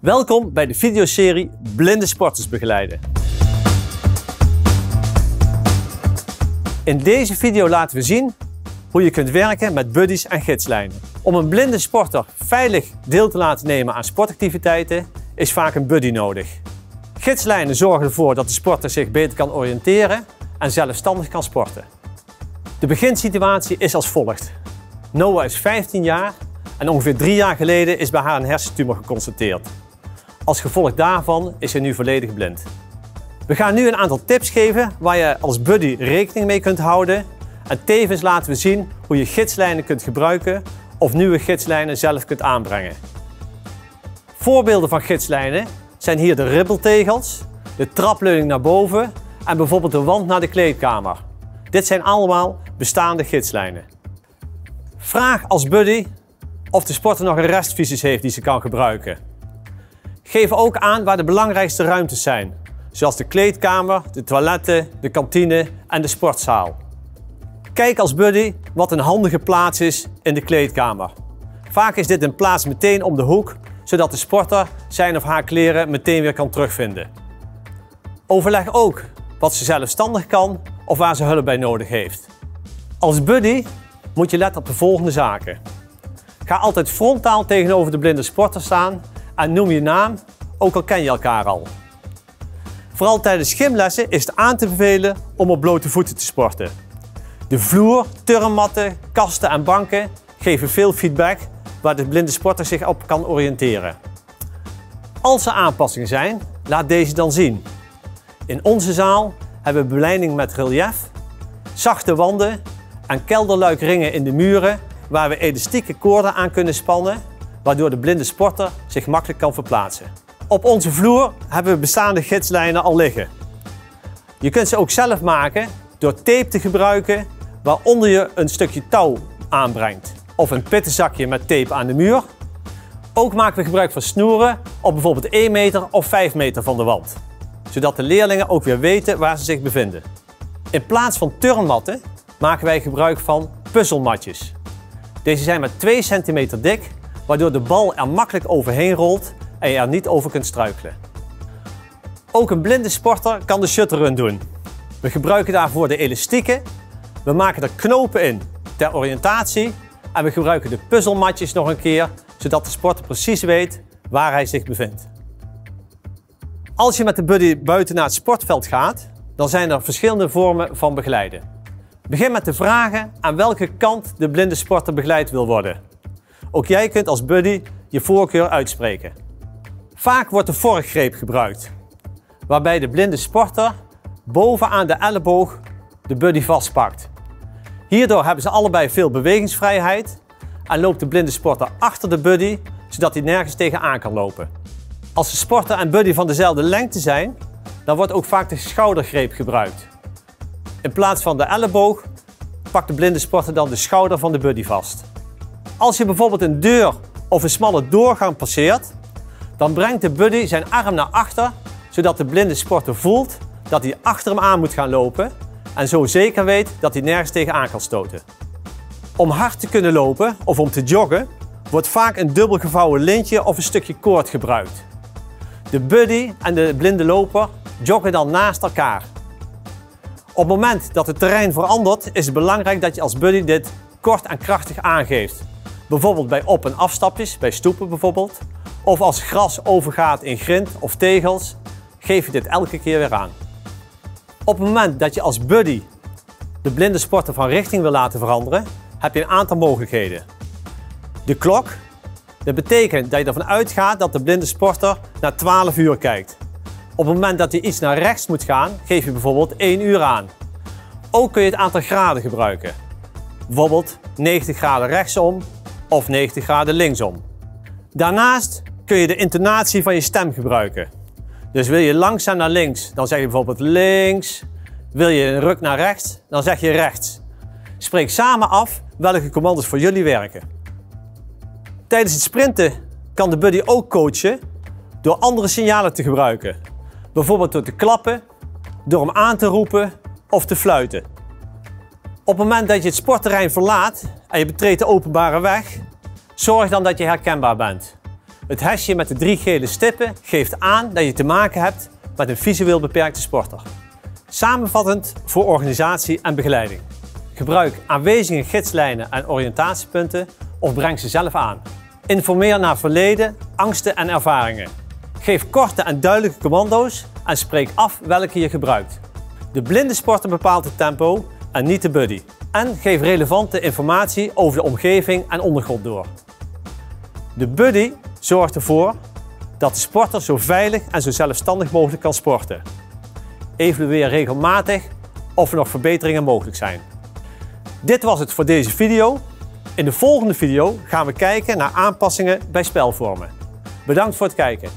Welkom bij de videoserie Blinde Sporters Begeleiden. In deze video laten we zien hoe je kunt werken met buddies en gidslijnen. Om een blinde sporter veilig deel te laten nemen aan sportactiviteiten is vaak een buddy nodig. Gidslijnen zorgen ervoor dat de sporter zich beter kan oriënteren en zelfstandig kan sporten. De beginsituatie is als volgt. Noah is 15 jaar en ongeveer drie jaar geleden is bij haar een hersentumor geconstateerd. Als gevolg daarvan is ze nu volledig blind. We gaan nu een aantal tips geven waar je als buddy rekening mee kunt houden. En tevens laten we zien hoe je gidslijnen kunt gebruiken of nieuwe gidslijnen zelf kunt aanbrengen. Voorbeelden van gidslijnen zijn hier de ribbeltegels, de trapleuning naar boven en bijvoorbeeld de wand naar de kleedkamer. Dit zijn allemaal bestaande gidslijnen. Vraag als buddy of de sporter nog een restvisies heeft die ze kan gebruiken. Geef ook aan waar de belangrijkste ruimtes zijn, zoals de kleedkamer, de toiletten, de kantine en de sportzaal. Kijk als buddy wat een handige plaats is in de kleedkamer. Vaak is dit een plaats meteen om de hoek, zodat de sporter zijn of haar kleren meteen weer kan terugvinden. Overleg ook wat ze zelfstandig kan of waar ze hulp bij nodig heeft. Als buddy moet je letten op de volgende zaken. Ga altijd frontaal tegenover de blinde sporter staan en noem je naam, ook al ken je elkaar al. Vooral tijdens gymlessen is het aan te bevelen om op blote voeten te sporten. De vloer, turnmatten, kasten en banken geven veel feedback waar de blinde sporter zich op kan oriënteren. Als er aanpassingen zijn, laat deze dan zien. In onze zaal hebben we beleiding met relief, zachte wanden en kelderluikringen in de muren waar we elastieke koorden aan kunnen spannen, waardoor de blinde sporter zich makkelijk kan verplaatsen. Op onze vloer hebben we bestaande gidslijnen al liggen. Je kunt ze ook zelf maken door tape te gebruiken waaronder je een stukje touw aanbrengt. Of een pittenzakje met tape aan de muur. Ook maken we gebruik van snoeren op bijvoorbeeld 1 meter of 5 meter van de wand. Zodat de leerlingen ook weer weten waar ze zich bevinden. In plaats van turnmatten maken wij gebruik van puzzelmatjes. Deze zijn maar 2 centimeter dik, waardoor de bal er makkelijk overheen rolt en je er niet over kunt struikelen. Ook een blinde sporter kan de shutterrun doen. We gebruiken daarvoor de elastieken. We maken er knopen in ter oriëntatie en we gebruiken de puzzelmatjes nog een keer, zodat de sporter precies weet waar hij zich bevindt. Als je met de buddy buiten naar het sportveld gaat, dan zijn er verschillende vormen van begeleiden. Begin met de vragen aan welke kant de blinde sporter begeleid wil worden. Ook jij kunt als buddy je voorkeur uitspreken. Vaak wordt de vorkgreep gebruikt, waarbij de blinde sporter bovenaan de elleboog de buddy vastpakt. Hierdoor hebben ze allebei veel bewegingsvrijheid en loopt de blinde sporter achter de buddy, zodat hij nergens tegenaan kan lopen. Als de sporter en buddy van dezelfde lengte zijn, dan wordt ook vaak de schoudergreep gebruikt. In plaats van de elleboog pakt de blinde sporter dan de schouder van de buddy vast. Als je bijvoorbeeld een deur of een smalle doorgang passeert, dan brengt de buddy zijn arm naar achter, zodat de blinde sporter voelt dat hij achter hem aan moet gaan lopen en zo zeker weet dat hij nergens tegenaan kan stoten. Om hard te kunnen lopen of om te joggen wordt vaak een dubbel gevouwen lintje of een stukje koord gebruikt. De buddy en de blinde loper joggen dan naast elkaar. Op het moment dat het terrein verandert is het belangrijk dat je als buddy dit kort en krachtig aangeeft. Bijvoorbeeld bij op- en afstapjes, bij stoepen bijvoorbeeld. Of als gras overgaat in grind of tegels, geef je dit elke keer weer aan. Op het moment dat je als buddy de blinde sporter van richting wil laten veranderen, heb je een aantal mogelijkheden. De klok. Dat betekent dat je ervan uitgaat dat de blinde sporter naar 12 uur kijkt. Op het moment dat hij iets naar rechts moet gaan, geef je bijvoorbeeld 1 uur aan. Ook kun je het aantal graden gebruiken. Bijvoorbeeld 90 graden rechtsom of 90 graden linksom. Daarnaast kun je de intonatie van je stem gebruiken. Dus wil je langzaam naar links, dan zeg je bijvoorbeeld links. Wil je een ruk naar rechts, dan zeg je rechts. Spreek samen af welke commando's voor jullie werken. Tijdens het sprinten kan de buddy ook coachen door andere signalen te gebruiken. Bijvoorbeeld door te klappen, door hem aan te roepen of te fluiten. Op het moment dat je het sportterrein verlaat en je betreedt de openbare weg, zorg dan dat je herkenbaar bent. Het hesje met de drie gele stippen geeft aan dat je te maken hebt met een visueel beperkte sporter. Samenvattend voor organisatie en begeleiding. Gebruik aanwezige gidslijnen en oriëntatiepunten of breng ze zelf aan. Informeer naar verleden, angsten en ervaringen. Geef korte en duidelijke commando's en spreek af welke je gebruikt. De blinde sporter bepaalt het tempo en niet de buddy. En geef relevante informatie over de omgeving en ondergrond door. De buddy zorgt ervoor dat de sporter zo veilig en zo zelfstandig mogelijk kan sporten. Evalueer regelmatig of er nog verbeteringen mogelijk zijn. Dit was het voor deze video. In de volgende video gaan we kijken naar aanpassingen bij spelvormen. Bedankt voor het kijken.